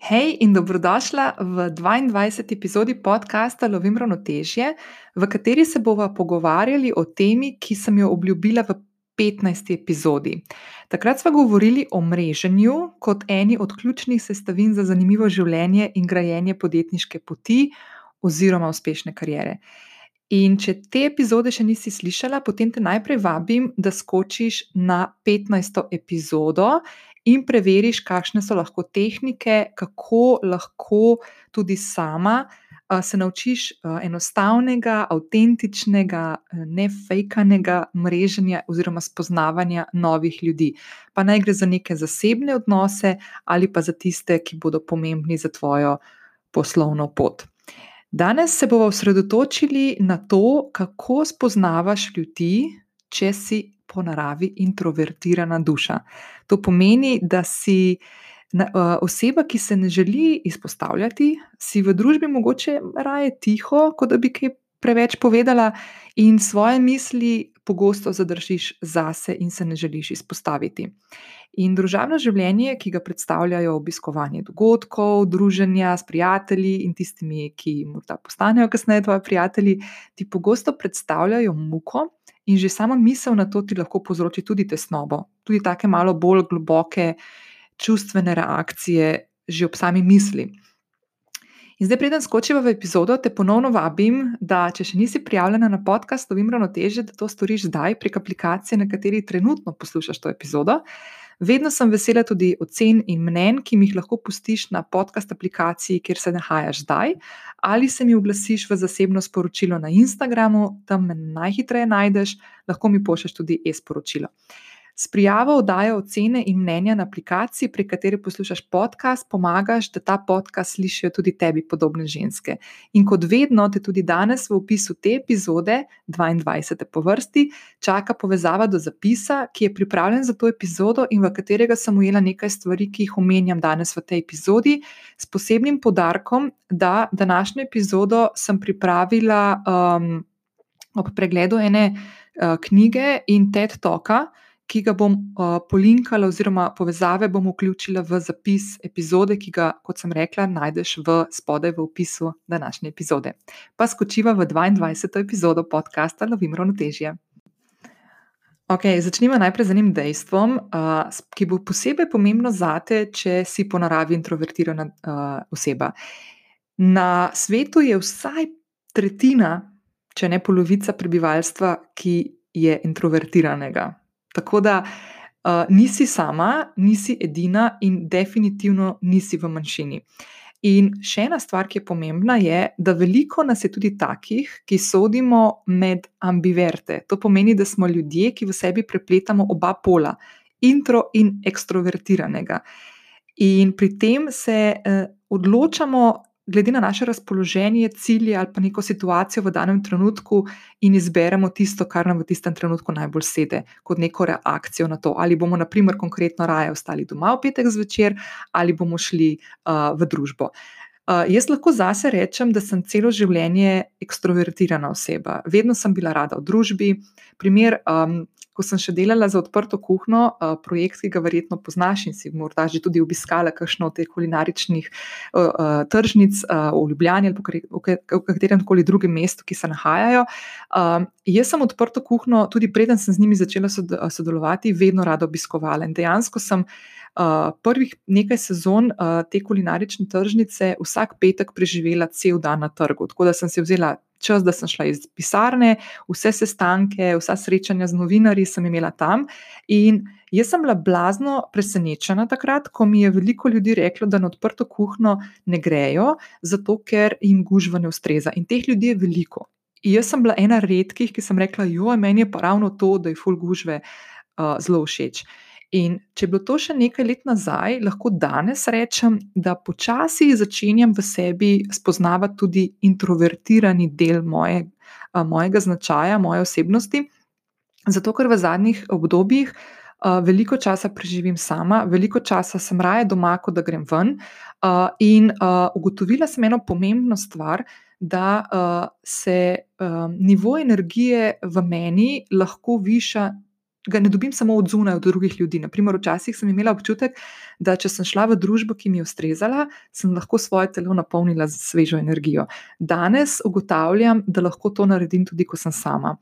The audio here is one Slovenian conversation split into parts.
Hej in dobrodošla v 22. epizodi podcasta Lovim ravnotežje, v kateri se bomo pogovarjali o temi, ki sem jo obljubila v 15. epizodi. Takrat smo govorili o mreženju kot eni od ključnih sestavin za zanimivo življenje in grajenje podjetniške poti oziroma uspešne karijere. In če te epizode še nisi slišala, potem te najprej vabim, da skočiš na 15. epizodo in preveriš, kakšne so lahko tehnike, kako lahko tudi sama se naučiš enostavnega, avtentičnega, nefejkanega mreženja oziroma spoznavanja novih ljudi. Pa naj gre za neke zasebne odnose ali pa za tiste, ki bodo pomembni za tvojo poslovno pot. Danes se bomo osredotočili na to, kako spoznavaš ljudi, če si po naravi introvertirana duša. To pomeni, da si oseba, ki se ne želi izpostavljati, si v družbi mogoče raje tiho, kot da bi kaj preveč povedala, in svoje misli pogosto zadržiš zase in se ne želiš izpostaviti. In družabno življenje, ki ga predstavljajo obiskovanje dogodkov, druženja s prijatelji in tistimi, ki morda postanejo kasneje tvoji prijatelji, ti pogosto predstavljajo muko, In že sama misel na to ti lahko povzroči tudi tesnobo, tudi tako malo bolj globoke čustvene reakcije, že ob sami misli. In zdaj, preden skočiva v epizodo, te ponovno vabim, da če še nisi prijavljena na podcast Lovim ravnoteže, da to storiš zdaj prek aplikacije, na kateri trenutno poslušaš to epizodo. Vedno sem vesela tudi ocen in mnen, ki mi jih lahko pustiš na podcast aplikaciji, kjer se nahajaš zdaj, ali se mi oglasiš v zasebno sporočilo na Instagramu, tam me najhitreje najdeš, lahko mi pošlješ tudi e-sporočilo. S prijavo oddaje ocene in mnenja na aplikaciji, prek katere poslušaš podcast, pomagaš, da ta podcast slišijo tudi tebi podobne ženske. In kot vedno, te tudi danes v opisu te epizode, 22. po vrsti, čaka povezava do zapisa, ki je pripravljen za to epizodo in v katerega sem ujela nekaj stvari, ki jih omenjam danes v tej epizodi, s posebnim podarkom, da današnjo epizodo sem pripravila um, ob pregledu ene uh, knjige in TED Toka ki ga bom uh, polinkala, oziroma povezave bom vključila v zapis epizode, ki ga, kot sem rekla, najdeš v spodaj v opisu današnje epizode. Pa skočiva v 22. epizodo podcasta Lovim ravnotežje. Okay, začnimo najprej z enim dejstvom, uh, ki bo posebej pomembno zate, če si po naravi introvertirana uh, oseba. Na svetu je vsaj tretjina, če ne polovica prebivalstva, ki je introvertiranega. Tako da uh, nisi sama, nisi edina in definitivno nisi v manjšini. In še ena stvar, ki je pomembna, je, da veliko nas je tudi takih, ki sodimo med ambiverte. To pomeni, da smo ljudje, ki v sebi prepletamo oba pola, intro in ekstrovertiranega. In pri tem se eh, odločamo glede na naše razpoloženje, cilje ali pa neko situacijo v danem trenutku in izberemo tisto, kar nam v tistem trenutku najbolj sede, kot neko reakcijo na to. Ali bomo, na primer, konkretno raje ostali doma v petek zvečer, ali bomo šli uh, v družbo. Uh, jaz lahko zase rečem, da sem celo življenje ekstrovertirana oseba. Vedno sem bila rada v družbi. Primer, um, ko sem še delala za odprto kuhno, uh, projekt, ki ga verjetno poznaš in si morda že tudi obiskala kakšno od teh kulinaričnih uh, uh, tržnic uh, v Ljubljani ali v katerem koli drugem mestu, ki se nahajajo. Uh, jaz sem odprto kuhno, tudi preden sem z njimi začela sodelovati, vedno rada obiskovala in dejansko sem. Uh, prvih nekaj sezon uh, te kulinarične tržnice vsak petek preživela cel dan na trgu. Tako da sem si vzela čas, da sem šla iz pisarne, vse sestanke, vsa srečanja z novinarji sem imela tam. In jaz sem bila blazno presenečena takrat, ko mi je veliko ljudi reklo, da na odprto kuhno ne grejo, zato ker jim gužva ne ustreza. In teh ljudi je veliko. In jaz sem bila ena redkih, ki sem rekla: Jo, meni je pa ravno to, da je full gužve uh, zelo všeč. In če je bilo to še nekaj let nazaj, lahko danes rečem, da počasi začenjam v sebi spoznavati tudi introvertirani del moje, mojega značaja, moje osebnosti. Zato, ker v zadnjih obdobjih veliko časa preživim sama, veliko časa sem raje doma, kot da grem ven. In ugotovila sem eno pomembno stvar. Da se nivo energije v meni lahko viša ga ne dobim samo od zunaj, od drugih ljudi. Naprimer, včasih sem imela občutek, da če sem šla v družbo, ki mi je ustrezala, sem lahko svoje telo napolnila z svežo energijo. Danes ugotavljam, da lahko to naredim tudi, ko sem sama.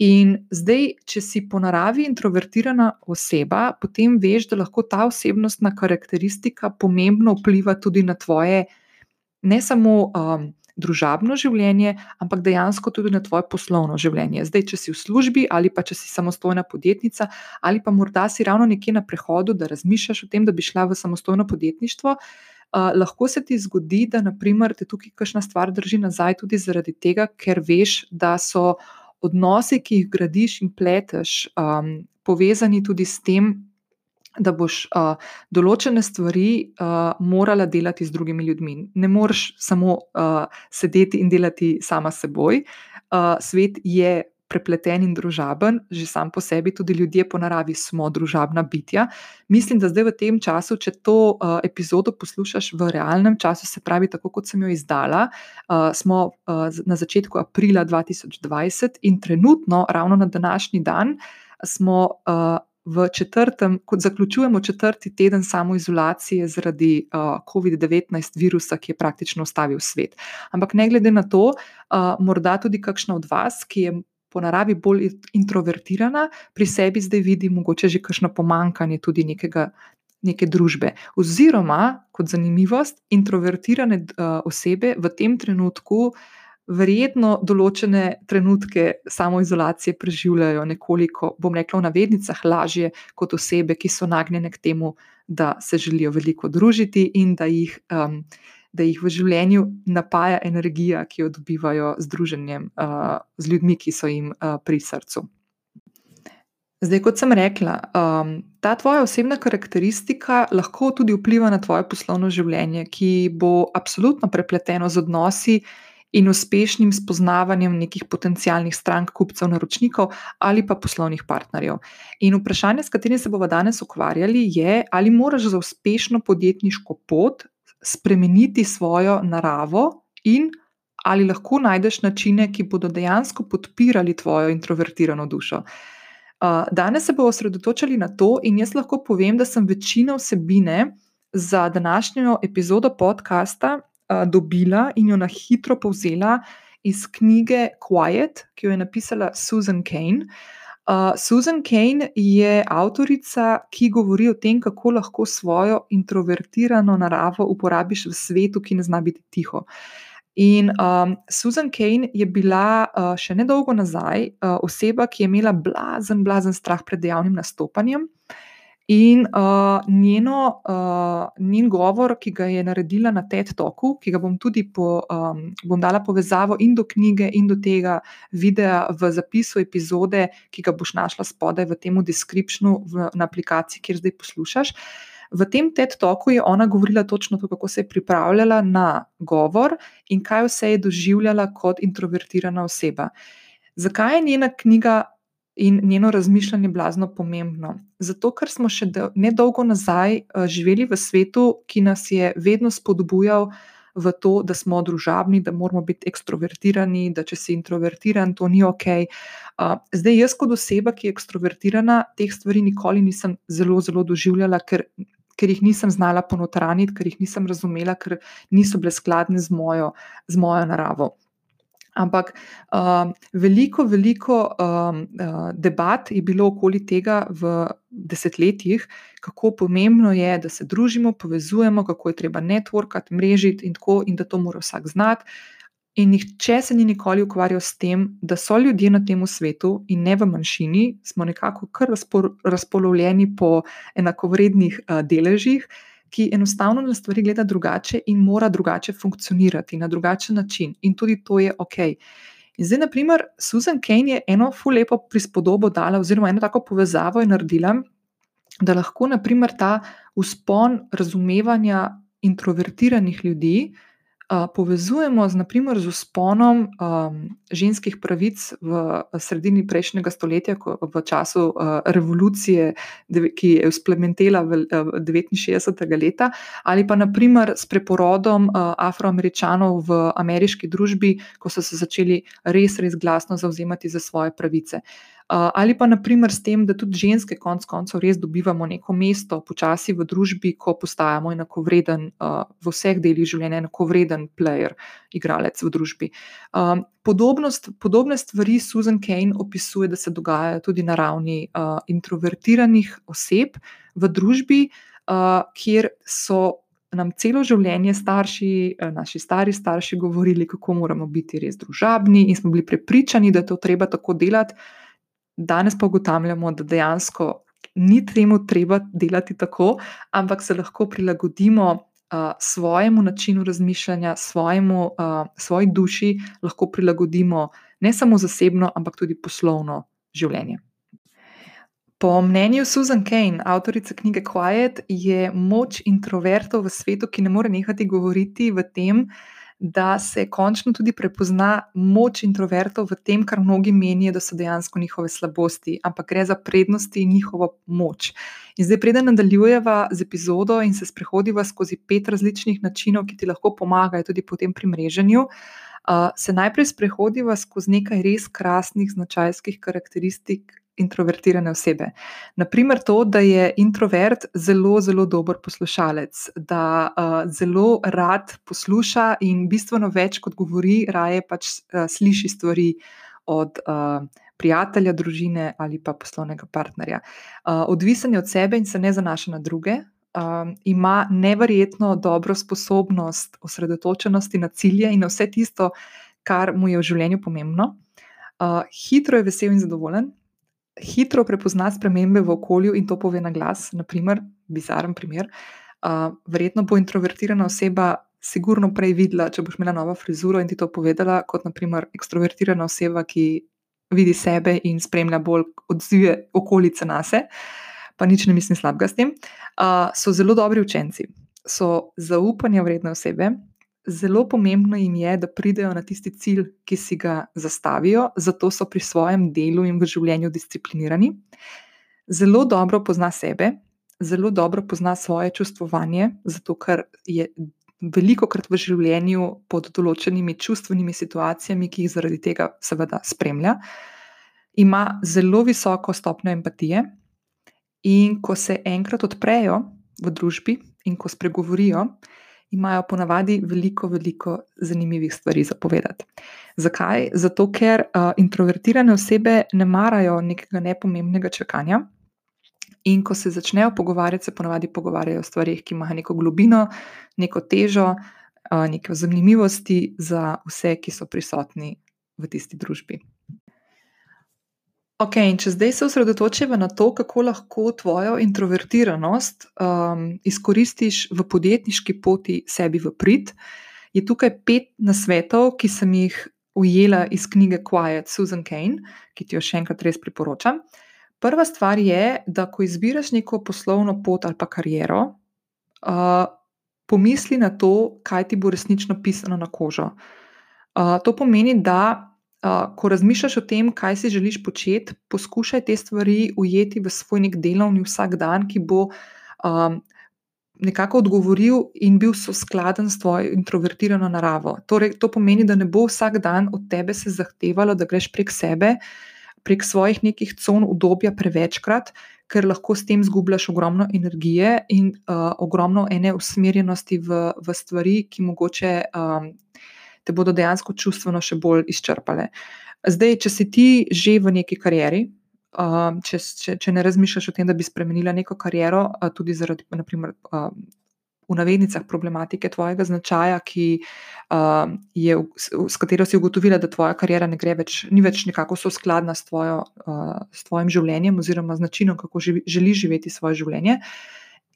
In zdaj, če si po naravi introvertirana oseba, potem veš, da lahko ta osebnostna karakteristika pomembno vpliva tudi na tvoje, ne samo um, družabno življenje, ampak dejansko tudi na tvoje poslovno življenje. Zdaj, če si v službi ali pa če si samostojna podjetnica, ali pa morda si ravno nekje na prehodu, da razmišljaš o tem, da bi šla v samostojno podjetništvo. Uh, lahko se ti zgodi, da naprimer, te tukaj kakšna stvar drži nazaj, tudi zaradi tega, ker veš, da so odnosi, ki jih gradiš in pleteš, um, povezani tudi s tem, da boš uh, določene stvari uh, morala delati z drugimi ljudmi. Ne moreš samo uh, sedeti in delati sama s seboj. Uh, svet je prepleten in družaben, že sam po sebi, tudi ljudje po naravi smo družabna bitja. Mislim, da zdaj v tem času, če to uh, epizodo poslušaš v realnem času, se pravi, tako kot sem jo izdala, uh, smo uh, na začetku aprila 2020 in trenutno, ravno na današnji dan, smo. Uh, v četrtem, kot zaključujemo četrti teden samoizolacije zaradi uh, COVID-19 virusa, ki je praktično ustavil svet. Ampak ne glede na to, uh, morda tudi kakšna od vas, ki je po naravi bolj introvertirana, pri sebi zdaj vidi mogoče že kakšno pomankanje tudi nekega. Neke družbe. Oziroma, kot zanimivost, introvertirane uh, osebe v tem trenutku uh, verjetno določene trenutke samoizolacije preživljajo nekoliko, bom rekla, v navednicah, lažje kot osebe, ki so nagnjene k temu, da se želijo veliko družiti in da jih, um, da jih v življenju napaja energija, ki jo dobivajo z druženjem uh, z ljudmi, ki so jim uh, pri srcu. Zdaj, kot sem rekla, um, ta tvoja osebna karakteristika lahko tudi vpliva na tvoje poslovno življenje, ki bo absolutno prepleteno z odnosi, in uspešnim spoznavanjem nekih potencijalnih strank, kupcev, naročnikov ali pa poslovnih partnerjev. In vprašanje, s katerim se bomo danes ukvarjali, je, ali moraš za uspešno podjetniško pot spremeniti svojo naravo in ali lahko najdeš načine, ki bodo dejansko podpirali tvojo introvertirano dušo. Danes se bomo osredotočili na to, in jaz lahko povem, da sem večino vsebine za današnjo epizodo podcasta dobila in jo na hitro povzela iz knjige Quiet, ki jo je napisala Susan Kane. Uh, Susan Kane je avtorica, ki govori o tem, kako lahko svojo introvertirano naravo uporabiš v svetu, ki ne zna biti tiho. In um, Susan Kane je bila uh, še nedolgo nazaj uh, oseba, ki je imela blazen, blazen strah pred javnim nastopanjem. In uh, njeno, uh, njen govor, ki ga je naredila na TED Talku, ki ga bom tudi po, um, bom dala povezavo in do knjige, in do tega videa v zapisu epizode, ki ga boš našla spodaj v tem descriptionu na aplikaciji, kjer zdaj poslušaš. V tem TED Talku je ona govorila točno to, kako se je pripravljala na govor in kaj vse je doživljala kot introvertirana oseba. Zakaj je njena knjiga in njeno razmišljanje blazno pomembno. Zato, ker smo še nedolgo nazaj eh, živeli v svetu, ki nas je vedno spodbujal v to, da smo družabni, da moramo biti ekstrovertirani, da če si introvertiran, to ni ok. Eh, zdaj, jaz kot oseba, ki je ekstrovertirana, teh stvari nikoli nisem zelo, zelo doživljala, ker. Ker jih nisem znala ponotraniti, ker jih nisem razumela, ker niso bile skladne z mojo, z mojo naravo. Ampak uh, veliko, veliko um, uh, debat je bilo okoli tega v desetletjih, kako pomembno je, da se družimo, povezujemo, kako je treba networkati, mrežiti in tako, in da to mora vsak znati. In nihče se ni nikoli ukvarjal s tem, da so ljudje na tem svetu in ne v manjšini, smo nekako kar razpolovljeni po enakovrednih uh, deležih ki enostavno na stvari gleda drugače in mora drugače funkcionirati na drugačen način, in tudi to je ok. In zdaj, naprimer, Susan Kane je eno fulepo prispodobo dala, oziroma eno tako povezavo je naredila, da lahko naprimer ta uspon razumevanja introvertiranih ljudi povezujemo z, naprimer, z usponom um, ženskih pravic v sredini prejšnjega stoletja, ko, v času uh, revolucije, ki je vzplementela v, v 69. leta, ali pa naprimer s preporodom uh, afroameričanov v ameriški družbi, ko so se začeli res, res glasno zauzemati za svoje pravice. Ali pa naprimer s tem, da tudi ženske konec koncev res dobivamo neko mesto počasi v družbi, ko postajamo enakovreden v vseh delih življenja, enakovreden player, igralec v družbi. Podobnost, podobne stvari Susan Kane opisuje, da se dogajajo tudi na ravni introvertiranih oseb v družbi, kjer so nam celo življenje starši, naši stari starši govorili, kako moramo biti res družabni, in smo bili prepričani, da je to treba tako delati. Danes pa ugotavljamo, da dejansko ni temu treba delati tako, ampak se lahko prilagodimo uh, svojemu načinu razmišljanja, svojemu, uh, svoji duši, lahko prilagodimo ne samo zasebno, ampak tudi poslovno življenje. Po mnenju Susan Kane, avtorice knjige Quiet, je moč introvertov v svetu, ki ne more nehati govoriti, v tem, da se končno tudi prepozna moč introvertov v tem, kar mnogi menijo, da so dejansko njihove slabosti, ampak gre za prednosti in njihovo moč. In zdaj, preden nadaljujeva z epizodo in se sprehodiva skozi pet različnih načinov, ki ti lahko pomagajo tudi po tem primreženju. Uh, se najprej sprehodiva skozi nekaj res krasnih značajskih karakteristik introvertirane osebe. Naprimer, to, da je introvert zelo, zelo dober poslušalec, da uh, zelo rad posluša in bistveno več kot govori, raje pač uh, sliši stvari od uh, prijatelja, družine ali pa poslovnega partnerja. Uh, odvisen je od sebe in se ne zanaša na druge. Um, ima neverjetno dobro sposobnost osredotočenosti na cilje in na vse tisto, kar mu je v življenju pomembno. Uh, hitro je vesel in zadovoljen, hitro prepozna spremembe v okolju in to pove na glas. Naprimer, bizaren primer. Uh, verjetno bo introvertirana oseba sigurno prej videla, če boš imela novo frizuro in ti to povedala, kot naprimer ekstrovertirana oseba, ki vidi sebe in spremlja bolj odzive okolice na sebe. Pa nič ne mislim slabega s tem. Uh, so zelo dobri učenci, so zaupanja vredne osebe, zelo pomembno jim je, da pridejo na tisti cilj, ki si ga zastavijo, zato so pri svojem delu in v življenju disciplinirani. Zelo dobro pozna sebe, zelo dobro pozna svoje čustvovanje, zato ker je veliko krat v življenju pod določenimi čustvenimi situacijami, ki jih zaradi tega seveda spremlja. Ima zelo visoko stopnjo empatije, in ko se enkrat odprejo v družbi in ko spregovorijo, imajo ponavadi veliko, veliko zanimivih stvari za povedati. Zakaj? Zato, ker uh, introvertirane osebe ne marajo nekega nepomembnega čakanja. In ko se začnejo pogovarjati, se ponavadi pogovarjajo o stvarih, ki imajo neko globino, neko težo, uh, neke zanimivosti za vse, ki so prisotni v tisti družbi. Ok, in če zdaj se osredotočimo na to, kako lahko tvojo introvertiranost um, izkoristiš v podjetniški poti sebi v prid, je tukaj pet nasvetov, ki sem jih ujela iz knjige Quiet Susan Kane, ki ti jo še enkrat res priporočam. Prva stvar je, da ko izbiraš neko poslovno pot ali pa kariero, uh, pomisli na to, kaj ti bo resnično pisano na kožo. Uh, to pomeni, da ko razmišljaš o tem, kaj si želiš početi, poskušaj te stvari ujeti v svoj nek delovni vsakdan, ki bo um, nekako odgovoril in bil skladen s tvojo introvertirano naravo. Torej, to pomeni, da ne bo vsak dan od tebe se zahtevalo, da greš prek sebe, prek svojih nekih con udobja prevečkrat. Ker lahko s tem zgubljaš ogromno energije in uh, ogromno ene usmerjenosti v, v stvari, ki mogoče um, te bodo dejansko čustveno še bolj izčrpale. Zdaj, če si ti že v neki karieri, če, če, če ne razmišljaš o tem, da bi spremenila neko kariero, tudi zaradi, naprimer, v navednicah problematike tvojega značaja, ki je, s katero si ugotovila, da tvoja karijera ne gre več, ni več nekako soskladna s, tvojo, s tvojim življenjem oziroma z načinom, kako živi, želiš živeti svoje življenje,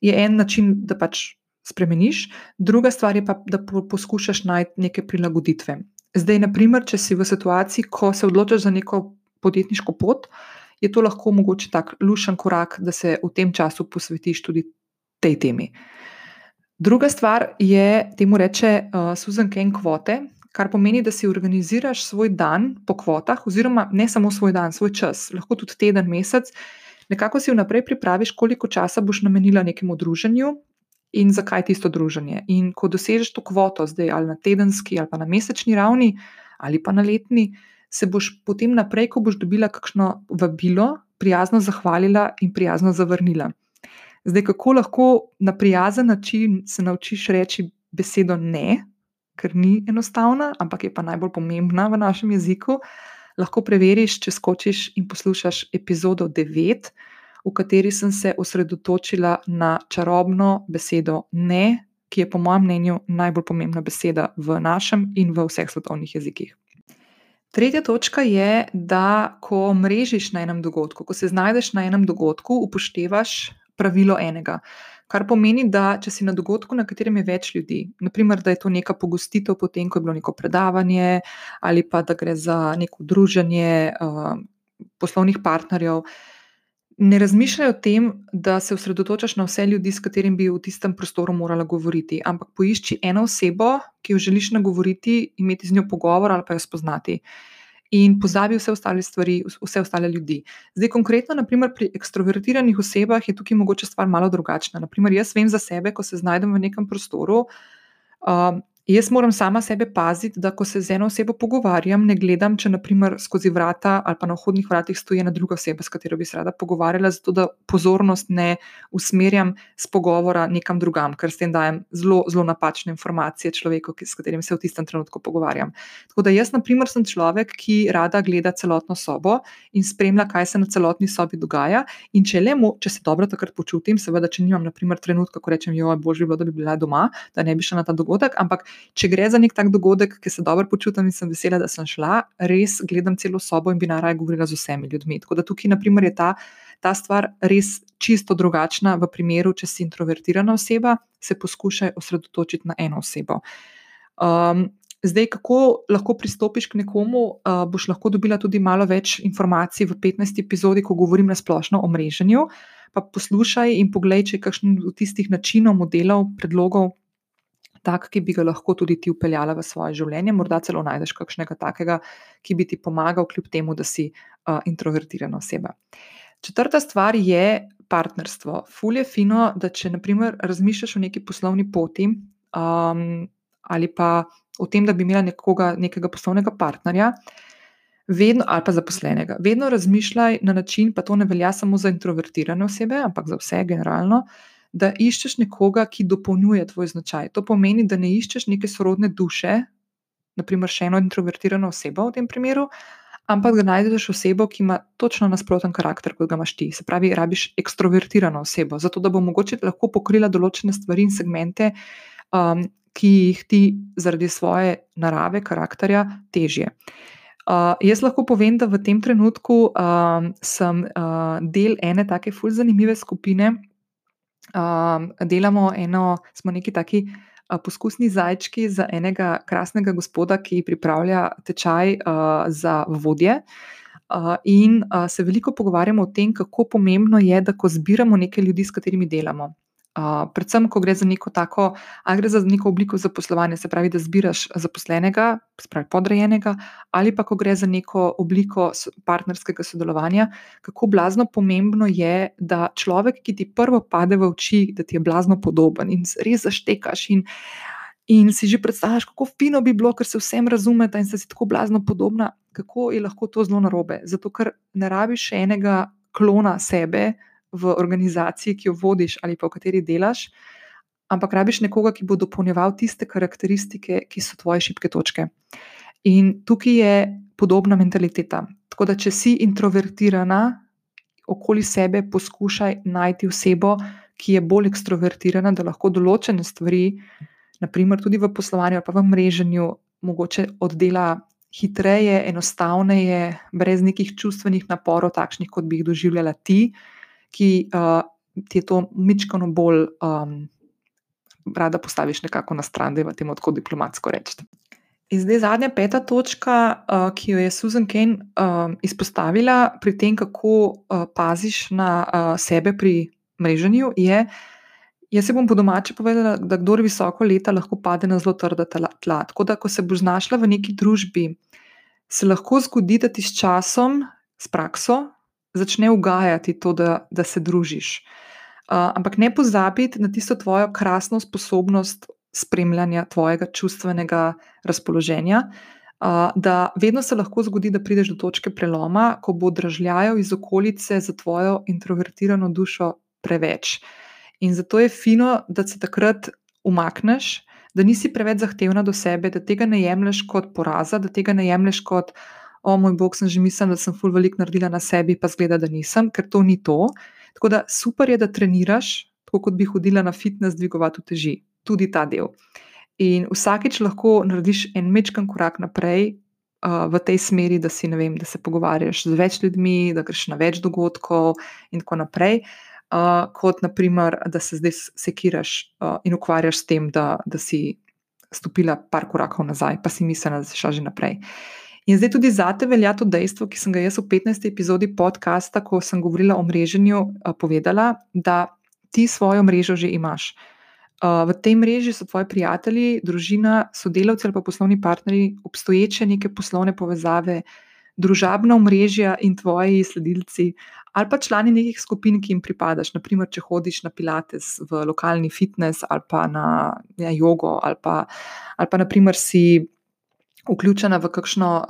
je en način, da pač spremeniš, druga stvar je pa, da poskušaš najti neke prilagoditve. Zdaj, naprimer, če si v situaciji, ko se odločiš za neko podjetniško pot, je to lahko mogoče tak lušen korak, da se v tem času posvetiš tudi tej temi. Druga stvar je, temu reče uh, Susan Ken kvote, kar pomeni, da si organiziraš svoj dan po kvotah, oziroma ne samo svoj dan, svoj čas, lahko tudi teden, mesec. Nekako si vnaprej pripraviš, koliko časa boš namenila nekemu druženju, in zakaj tisto druženje. In ko dosežeš to kvoto, zdaj ali na tedenski, ali pa na mesečni ravni, ali pa na letni, se boš potem naprej, ko boš dobila kakšno vabilo, prijazno zahvalila in prijazno zavrnila. Zdaj, kako lahko na prijazen način se naučiš reči besedo ne, ker ni enostavna, ampak je pa najbolj pomembna v našem jeziku, lahko preveriš, če skočiš in poslušaš epizodo 9, v kateri sem se osredotočila na čarobno besedo ne, ki je po mojem mnenju najbolj pomembna beseda v našem in v vseh svetovnih jezikih. Tretja točka je, da ko mrežiš na enem dogodku, ko se znajdeš na enem dogodku, upoštevaš pravilo enega. Kar pomeni, da če si na dogodku, na katerem je več ljudi, naprimer, da je to neka pogostitev, potem ko je bilo neko predavanje, ali pa da gre za neko druženje uh, poslovnih partnerjev, ne razmišljaj o tem, da se osredotočaš na vse ljudi, s katerimi bi v tistem prostoru morala govoriti, ampak poišči eno osebo, ki jo želiš nagovoriti, imeti z njo pogovor ali pa jo spoznati. In pozabi vse ostale stvari, vse ostale ljudi. Zdaj, konkretno, naprimer, pri ekstrovertiranih osebah je tukaj mogoče stvar malo drugačna. Naprimer, jaz vem za sebe, ko se znajdem v nekem prostoru, uh, Jaz moram sama sebe paziti, da ko se z eno osebo pogovarjam, ne gledam, če naprimer skozi vrata ali pa na vhodnih vratih stoji ena druga oseba, s katero bi se rada pogovarjala, zato da pozornost ne usmerjam z pogovora nekam drugam, ker s tem dajem zelo, zelo napačne informacije človeku, s katerim se v tistem trenutku pogovarjam. Tako da jaz, naprimer, sem človek, ki rada gleda celotno sobo in spremlja, kaj se na celotni sobi dogaja. In če le mo, če se dobro takrat počutim, seveda, če nimam, naprimer, trenutka, ko rečem, jo je božje bilo, da bi bila doma, da ne bi šla na ta dogodek, ampak če gre za nek tak dogodek, ki se dobro počutim in sem vesela, da sem šla, res gledam celo sobo in bi najraje govorila z vsemi ljudmi. Tako da tukaj, naprimer, je ta, ta stvar res čisto drugačna v primeru, če si introvertirana oseba, se poskušaj osredotočiti na eno osebo. Um, Zdaj, kako lahko pristopiš k nekomu, uh, boš lahko dobila tudi malo več informacij v 15. epizodi, ko govorim na splošno o mreženju. Pa poslušaj in poglej, če je kakšen od tistih načinov, modelov, predlogov, tak, ki bi ga lahko tudi ti upeljala v svoje življenje. Morda celo najdeš kakšnega takega, ki bi ti pomagal, kljub temu, da si uh, introvertirana oseba. Četrta stvar je partnerstvo. Ful je fino, da če naprimer razmišljaš o neki poslovni poti um, ali pa o tem, da bi imela nekoga, nekega poslovnega partnerja. Vedno, ali pa zaposlenega. Vedno razmišljaj na način, pa to ne velja samo za introvertirane osebe, ampak za vse generalno, uh, da iščeš nekoga, ki dopolnjuje tvoj značaj. To pomeni, da ne iščeš neke sorodne duše, naprimer še eno introvertirano osebo v tem primeru, ampak da najdeš osebo, ki ima točno nasproten karakter, kot ga imaš ti. Se pravi, rabiš ekstrovertirano osebo, zato da bo mogoče lahko pokrila določene stvari in segmente. Um, Ki jih ti zaradi svoje narave, karakterja, težje. Uh, jaz lahko povem, da v tem trenutku uh, sem uh, del ene tako fulj zanimive skupine, um, delamo eno, smo neki taki uh, poskusni zajčki za enega krasnega gospoda, ki pripravlja tečaj uh, za vodje. Uh, in uh, se veliko pogovarjamo o tem, kako pomembno je, da ko zbiramo nekaj ljudi, s katerimi delamo, predvsem, ko gre za neko tako, ali gre za neko obliko zaposlovanja, se pravi, da zbiraš zaposlenega, se pravi podrejenega, ali pa ko gre za neko obliko partnerskega sodelovanja, kako blazno pomembno je, da človek, ki ti prvo pade v oči, da ti je blazno podoben in res zaštekaš. In, In si že predstavljaš, kako fino bi bilo, ker se vsem razumete in si tako blazno podobna, kako je lahko to zelo narobe. Zato, ker ne rabiš enega klona sebe, v organizaciji, ki jo vodiš ali pa v kateri delaš, ampak rabiš nekoga, ki bo dopolnjeval tiste karakteristike, ki so tvoje šibke točke. In tukaj je podobna mentaliteta. Tako da, če si introvertirana, okoli sebe poskušaj najti osebo, ki je bolj ekstrovertirana, da lahko določene stvari, naprimer tudi v poslovanju ali pa v mreženju, mogoče oddela. Hitreje, enostavneje, brez nekih čustvenih naporov, takšnih, kot bi jih doživljala ti, ki uh, ti je to mičkano bolj um, rada postaviš nekako na stran, da je v tem odkud diplomatsko reči. In zdaj zadnja peta točka, uh, ki jo je Susan Kane uh, izpostavila pri tem, kako uh, paziš na uh, sebe pri mreženju, je, jaz se bom po domače povedala, da kdo visoko leta lahko pade na zelo trda tla. Tako da, ko se boš znašla v neki družbi, se lahko zgodi, da ti s časom, s prakso, začne ugajati to, da, da se družiš. Uh, ampak ne pozabiti na tisto tvojo krasno sposobnost spremljanja tvojega čustvenega razpoloženja. uh, da vedno se lahko zgodi, da prideš do točke preloma, ko bo držljajo iz okolice za tvojo introvertirano dušo preveč. In zato je fino, da se takrat umakneš, da nisi preveč zahtevna do sebe, da tega ne jemliš kot poraza, da tega ne jemliš kot, o moj bog, sem že mislila, da sem ful veliko naredila na sebi, pa zgleda, da nisem, ker to ni to. Tako da super je, da treniraš, tako kot bi hodila na fitness, dvigovati teži, tudi ta del. In vsakeč lahko narediš en mečkan korak naprej uh, v tej smeri, da, si, vem, da se pogovarjaš z več ljudmi, da greš na več dogodkov in tako naprej. Uh, kot naprimer, da se zdaj sekiraš uh, in ukvarjaš s tem, da, da si stopila par korakov nazaj, pa si mislila, da si šla že naprej. In zdaj tudi za te velja to dejstvo, ki sem ga jaz v 15. epizodi podcasta, ko sem govorila o mreženju, uh, povedala, da ti svojo mrežo že imaš. Uh, v tej mreži so tvoji prijatelji, družina, sodelavci ali pa poslovni partnerji, obstoječe neke poslovne povezave, družabna mreža in tvoji sledilci, ali pa člani nekih skupin, ki jim pripadaš. Naprimer, če hodiš na Pilates v lokalni fitness ali pa na ja, jogo, ali pa, ali pa naprimer si. Vključena v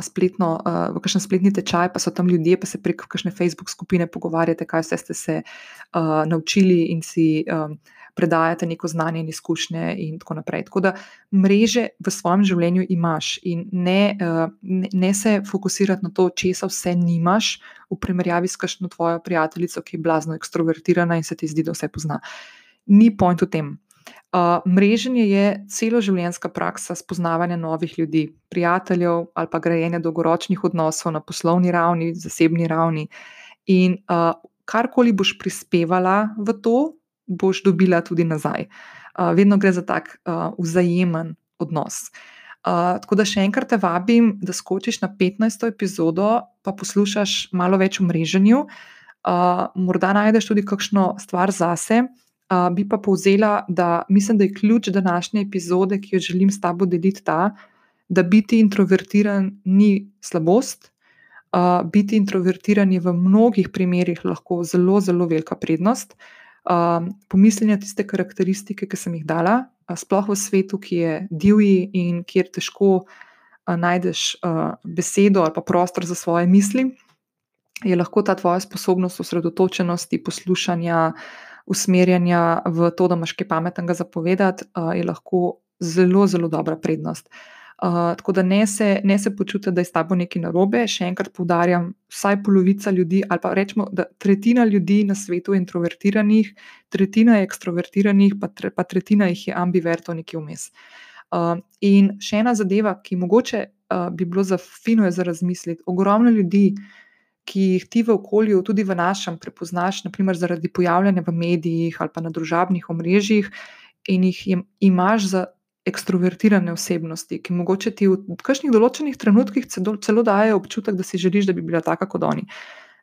spletno, v kakšen spletni tečaj, pa so tam ljudje, pa se prek kakšne Facebook skupine pogovarjate, kaj vse ste se uh, naučili in si um, predajate neko znanje in izkušnje, in tako naprej. Tako da mreže v svojem življenju imaš in ne, uh, ne, ne se fokusirati na to, česa vse nimaš, v primerjavi s kakšno tvojo prijateljico, ki je blazno ekstrovertirana in se ti zdi, da vse pozna. Ni point v tem. Uh, mreženje je celoživljenjska praksa spoznavanja novih ljudi, prijateljev ali pa grajenja dolgoročnih odnosov na poslovni ravni, zasebni ravni. In uh, karkoli boš prispevala v to, boš dobila tudi nazaj. Uh, vedno gre za tak uh, vzajemen odnos. Uh, tako da še enkrat te vabim, da skočiš na 15. epizodo, pa poslušaš malo več o mreženju. Uh, morda najdeš tudi kakšno stvar zase. Uh, bi pa povzela, da mislim, da je ključ današnje epizode, ki jo želim s tabo deliti, ta, da biti introvertiran ni slabost. Uh, biti introvertiran je v mnogih primerih lahko zelo, zelo velika prednost. Uh, um, pomisli na tiste karakteristike, ki sem jih dala, uh, sploh v svetu, ki je divji in kjer težko uh, najdeš uh, besedo ali pa prostor za svoje misli, je lahko ta tvoja sposobnost osredotočenosti, poslušanja, usmerjanja v to, da imaš kaj pametnega zapovedati, uh, je lahko zelo, zelo dobra prednost. Uh, tako da ne se, ne se počuti, da je s tabo nekaj narobe. Še enkrat poudarjam, vsaj polovica ljudi, ali pa rečemo, da tretjina ljudi na svetu je introvertiranih, tretjina je ekstrovertiranih, pa, tre, pa tretjina jih je ambiverto nekje vmes. Uh, in še ena zadeva, ki mogoče uh, bi bilo za fino za razmisliti. Ogromno ljudi, ki jih ti v okolju, tudi v našem, prepoznaš, naprimer zaradi pojavljanja v medijih ali pa na družabnih omrežjih, in jih imaš za ekstrovertirane osebnosti, ki mogoče ti v kakšnih določenih trenutkih celo, celo dajo občutek, da si želiš, da bi bila taka kot oni.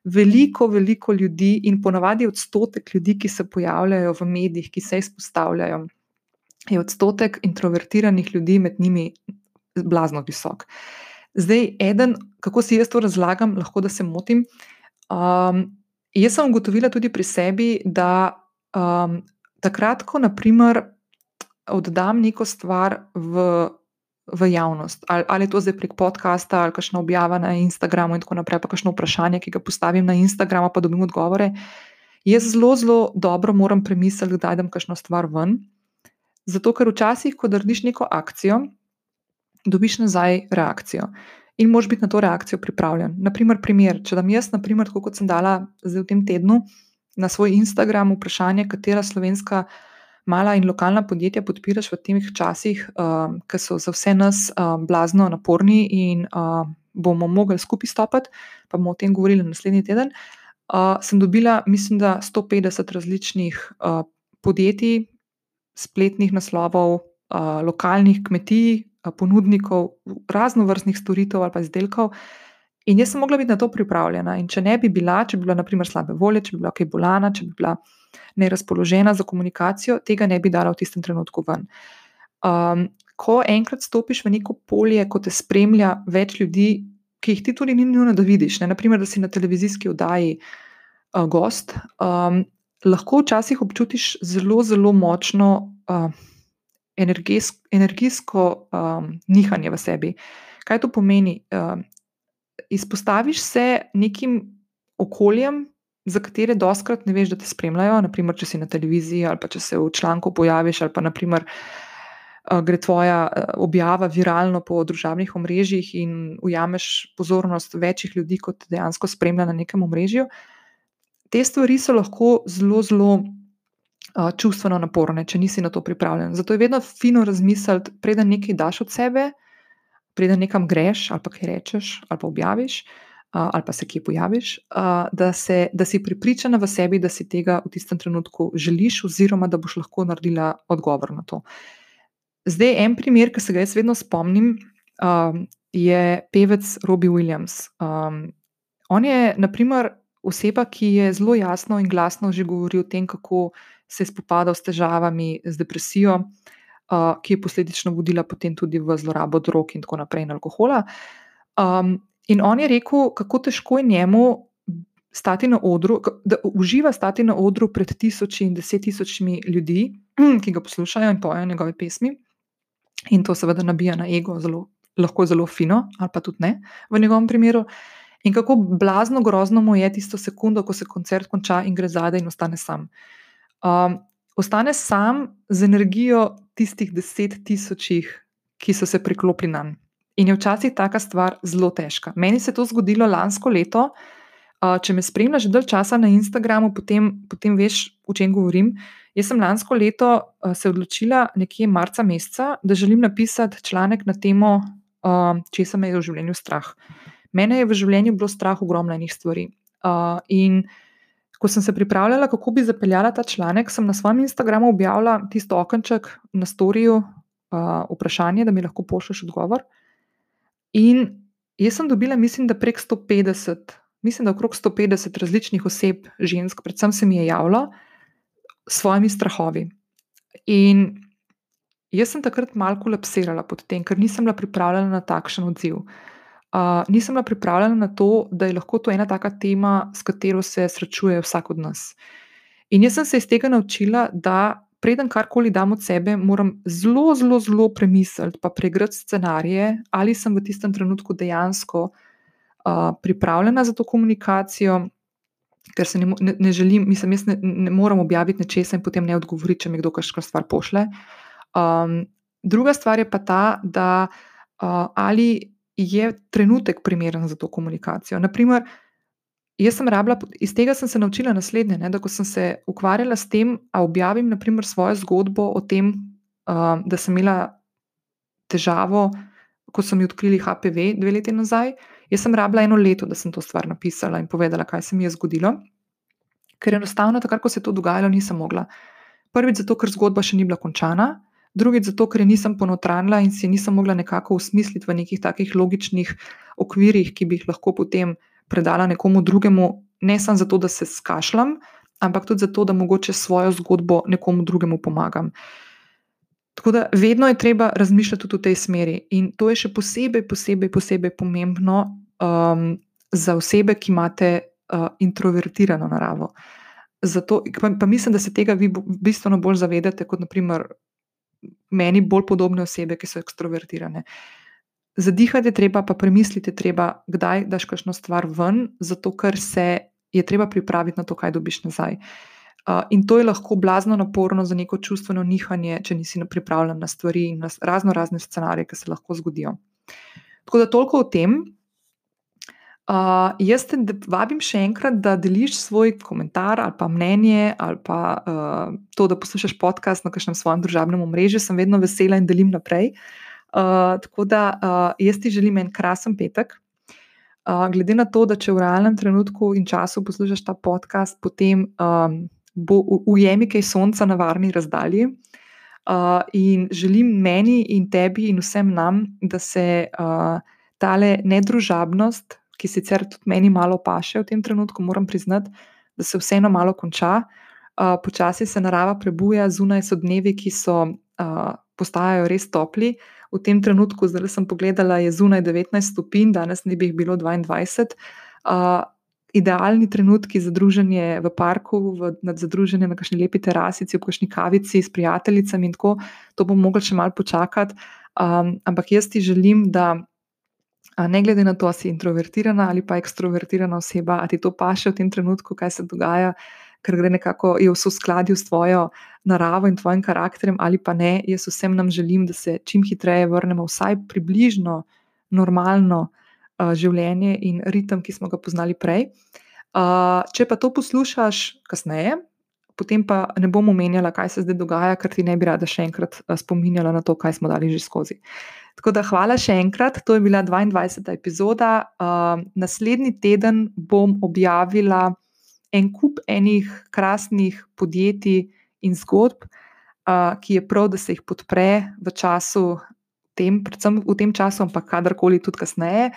Veliko, veliko ljudi in ponavadi odstotek ljudi, ki se pojavljajo v medijih, ki se izpostavljajo, je odstotek introvertiranih ljudi med njimi blazno visok. Zdaj, eden, kako si jaz to razlagam, lahko da se motim. Um, jaz sem ugotovila tudi pri sebi, da um, takrat, ko naprimer oddam neko stvar v, v javnost, ali, ali je to zdaj prek podcasta, ali kakšno objava na Instagramu, in tako naprej, pa kakšno vprašanje, ki ga postavim na Instagramu, pa dobim odgovore. Jaz zelo, zelo dobro moram premisliti, da dajem kakšno stvar ven. Zato, ker včasih, ko narediš neko akcijo, dobiš nazaj reakcijo. In moš biti na to reakcijo pripravljen. Naprimer, primer, če dam jaz, naprimer, kot sem dala zdaj v tem tednu na svoj Instagram vprašanje, katera slovenska mala in lokalna podjetja podpiraš v teh časih, uh, ki so za vse nas uh, blazno naporni in uh, bomo mogli skupaj stopiti, pa bomo o tem govorili naslednji teden. Uh, sem dobila, mislim, da 150 različnih uh, podjetij, spletnih naslovov, uh, lokalnih kmetij, ponudnikov raznovrstnih storitev ali pa izdelkov. In jaz sem mogla biti na to pripravljena. In če ne bi bila, če bi bila, naprimer, slabe volje, če bi bila kaj bolana, če bi bila nerazpoložena za komunikacijo, tega ne bi dala v tistem trenutku ven. Um, ko enkrat stopiš v neko polje, ko te spremlja več ljudi, ki jih ti tudi ni nujno, da vidiš, ne? naprimer, da si na televizijski oddaji uh, gost, um, lahko včasih občutiš zelo, zelo močno uh, energijsko, energijsko um, nihanje v sebi. Kaj to pomeni? Um, izpostaviš se nekim okoljem, za katere doskrat ne veš, da te spremljajo, naprimer, če si na televiziji ali če se v članku pojaviš ali pa naprimer. Gre tvoja objava viralno po družbenih omrežjih in ujameš pozornost večjih ljudi, kot dejansko spremlja na nekem omrežju. Te stvari so lahko zelo, zelo uh, čustveno naporne, če nisi na to pripravljen. Zato je vedno fino razmisliti, preden nekaj daš od sebe, preden nekam greš ali kaj rečeš ali pa objaviš ali pa se kje pojaviš, da, se, da si pripričana v sebi, da si tega v tistem trenutku želiš, oziroma da boš lahko naredila odgovor na to. Zdaj, en primer, ki se ga jaz vedno spomnim, je pevec Robbie Williams. On je, naprimer, oseba, ki je zelo jasno in glasno že govoril o tem, kako se je spopadal s težavami, z depresijo, ki je posledično vodila potem tudi v zlorabo drog in tako naprej, in alkohola. Um, In on je rekel, kako težko je njemu stati na odru, da uživa stati na odru pred tisoči in deset tisočimi ljudi, ki ga poslušajo in pojejo njegove pesmi. In to seveda nabija na ego, zelo, lahko zelo fino, ali pa tudi ne, v njegovem primeru. In kako blazno grozno mu je tisto sekundo, ko se koncert konča in gre zadaj in ostane sam. Um, ostane sam z energijo tistih deset tisočih, ki so se priklopili na njega. In je včasih taka stvar zelo težka. Meni se je to zgodilo lansko leto. Če me spremljaš dalj časa na Instagramu, potem, potem veš, o čem govorim. Jaz sem lansko leto se odločila, nekje marca meseca, da želim napisati članek na temo, če se me je v življenju strah. Mene je v življenju bilo strah ogromno enih stvari. In ko sem se pripravljala, kako bi zapeljala ta članek, sem na svojem Instagramu objavila tisto okenček na storju, vprašanje, da mi lahko pošlješ odgovor. In jaz sem dobila, mislim, da prek 150, mislim, da okrog 150 različnih oseb, žensk, predvsem se mi je javilo s svojimi strahovi. In jaz sem takrat malo kolapsirala pod tem, ker nisem bila pripravljena na takšen odziv. Uh, nisem bila pripravljena na to, da je lahko to ena taka tema, s katero se srečuje vsak od nas. In jaz sem se iz tega naučila, da preden karkoli dam od sebe, moram zelo, zelo, zelo premisliti, pa pregrati scenarije, ali sem v tistem trenutku dejansko uh, pripravljena za to komunikacijo. Ker se ne, ne, ne želim, mislim, jaz ne, ne morem objaviti nečesa in potem ne odgovoriti, če mi kdo kakšno stvar pošle. Um, druga stvar je pa ta, da uh, ali je trenutek primeren za to komunikacijo. Naprimer, Jaz sem rabila, iz tega sem se naučila naslednje. Ne, da, ko sem se ukvarjala s tem, da objavim naprimer, svojo zgodbo o tem, uh, da sem imela težavo, ko so mi odkrili HPV dve leti nazaj. Jaz sem rabila eno leto, da sem to stvar napisala in povedala, kaj se mi je zgodilo. Ker enostavno, takrat, ko se je to dogajalo, nisem mogla. Prvič, zato, ker zgodba še ni bila končana, drugič, zato, ker nisem ponotranila in si nisem mogla nekako usmisliti v nekih takih logičnih okvirih, ki bi jih lahko potem predala nekomu drugemu, ne samo zato, da se skašljam, ampak tudi zato, da mogoče svojo zgodbo nekomu drugemu pomagam. Tako da vedno je treba razmišljati tudi v tej smeri. In to je še posebej, posebej, posebej pomembno um, za osebe, ki imate uh, introvertirano naravo. Zato, pa, pa mislim, da se tega vi bistveno bolj zavedate kot naprimer meni bolj podobne osebe, ki so ekstrovertirane. Zadihati je treba, pa premisliti je treba, kdaj daš kakšno stvar ven, zato ker se je treba pripraviti na to, kaj dobiš nazaj. Uh, in to je lahko blazno naporno za neko čustveno nihanje, če nisi pripravljen na stvari in na razno razne scenarije, ki se lahko zgodijo. Tako da toliko o tem. Uh, jaz te vabim še enkrat, da deliš svoj komentar ali pa mnenje, ali pa uh, to, da poslušaš podcast na kakšnem svojem družbenem omrežju. Sem vedno vesela in delim naprej. Uh, tako da uh, jaz ti želim en krasen petek. Uh, glede na to, da če v realnem trenutku in času poslušaš ta podcast, potem um, bo ujemi kaj sonca na varni razdalji. Uh, in želim meni in tebi in vsem nam, da se uh, tale nedružabnost, ki sicer tudi meni malo paše v tem trenutku, moram priznati, da se vseeno malo konča. Uh, počasi se narava prebuja, zunaj so dnevi, ki so, uh, postajajo res topli. V tem trenutku, zdaj sem pogledala, je zunaj 19 stopinj, danes ne bi jih bilo 22. Uh, idealni trenutki za druženje v parku, v, za druženje na kakšni lepi terasici, v kakšni kavici s prijateljicami in tako, to bom mogla še malo počakati. Um, ampak jaz ti želim, da ne glede na to, ali si introvertirana ali pa ekstrovertirana oseba, ali ti to paše v tem trenutku, kaj se dogaja, ker gre nekako v soskladju s tvojo naravo in tvojim karakterjem, ali pa ne. Jaz vsem nam želim, da se čim hitreje vrnemo vsaj približno normalno uh, življenje in ritem, ki smo ga poznali prej. Uh, če pa to poslušaš kasneje, potem pa ne bom omenjala, kaj se zdaj dogaja, ker ti ne bi rada še enkrat spominjala na to, kaj smo dali že skozi. Tako da hvala še enkrat, to je bila 22. epizoda. Uh, naslednji teden bom objavila en kup enih krasnih podjetij in zgodb, uh, ki je prav, da se jih podpre v času, tem, predvsem v tem času, ampak kadarkoli tudi kasneje.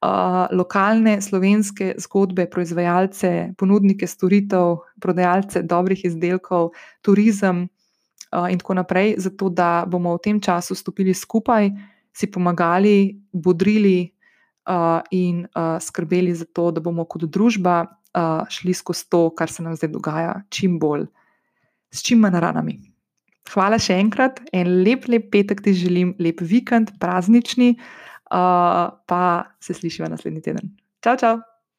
Uh, lokalne slovenske zgodbe, proizvajalce, ponudnike storitev, prodajalce dobrih izdelkov, turizem uh, in tako naprej, zato da bomo v tem času stopili skupaj si pomagali, bodrili uh, in uh, skrbeli za to, da bomo kot družba uh, šli skozi to, kar se nam zdaj dogaja, čim bolj, s čim manj ranami. Hvala še enkrat, en lep, lep petek ti želim, lep vikend, praznični, uh, pa se slišiva naslednji teden. Čau, čau!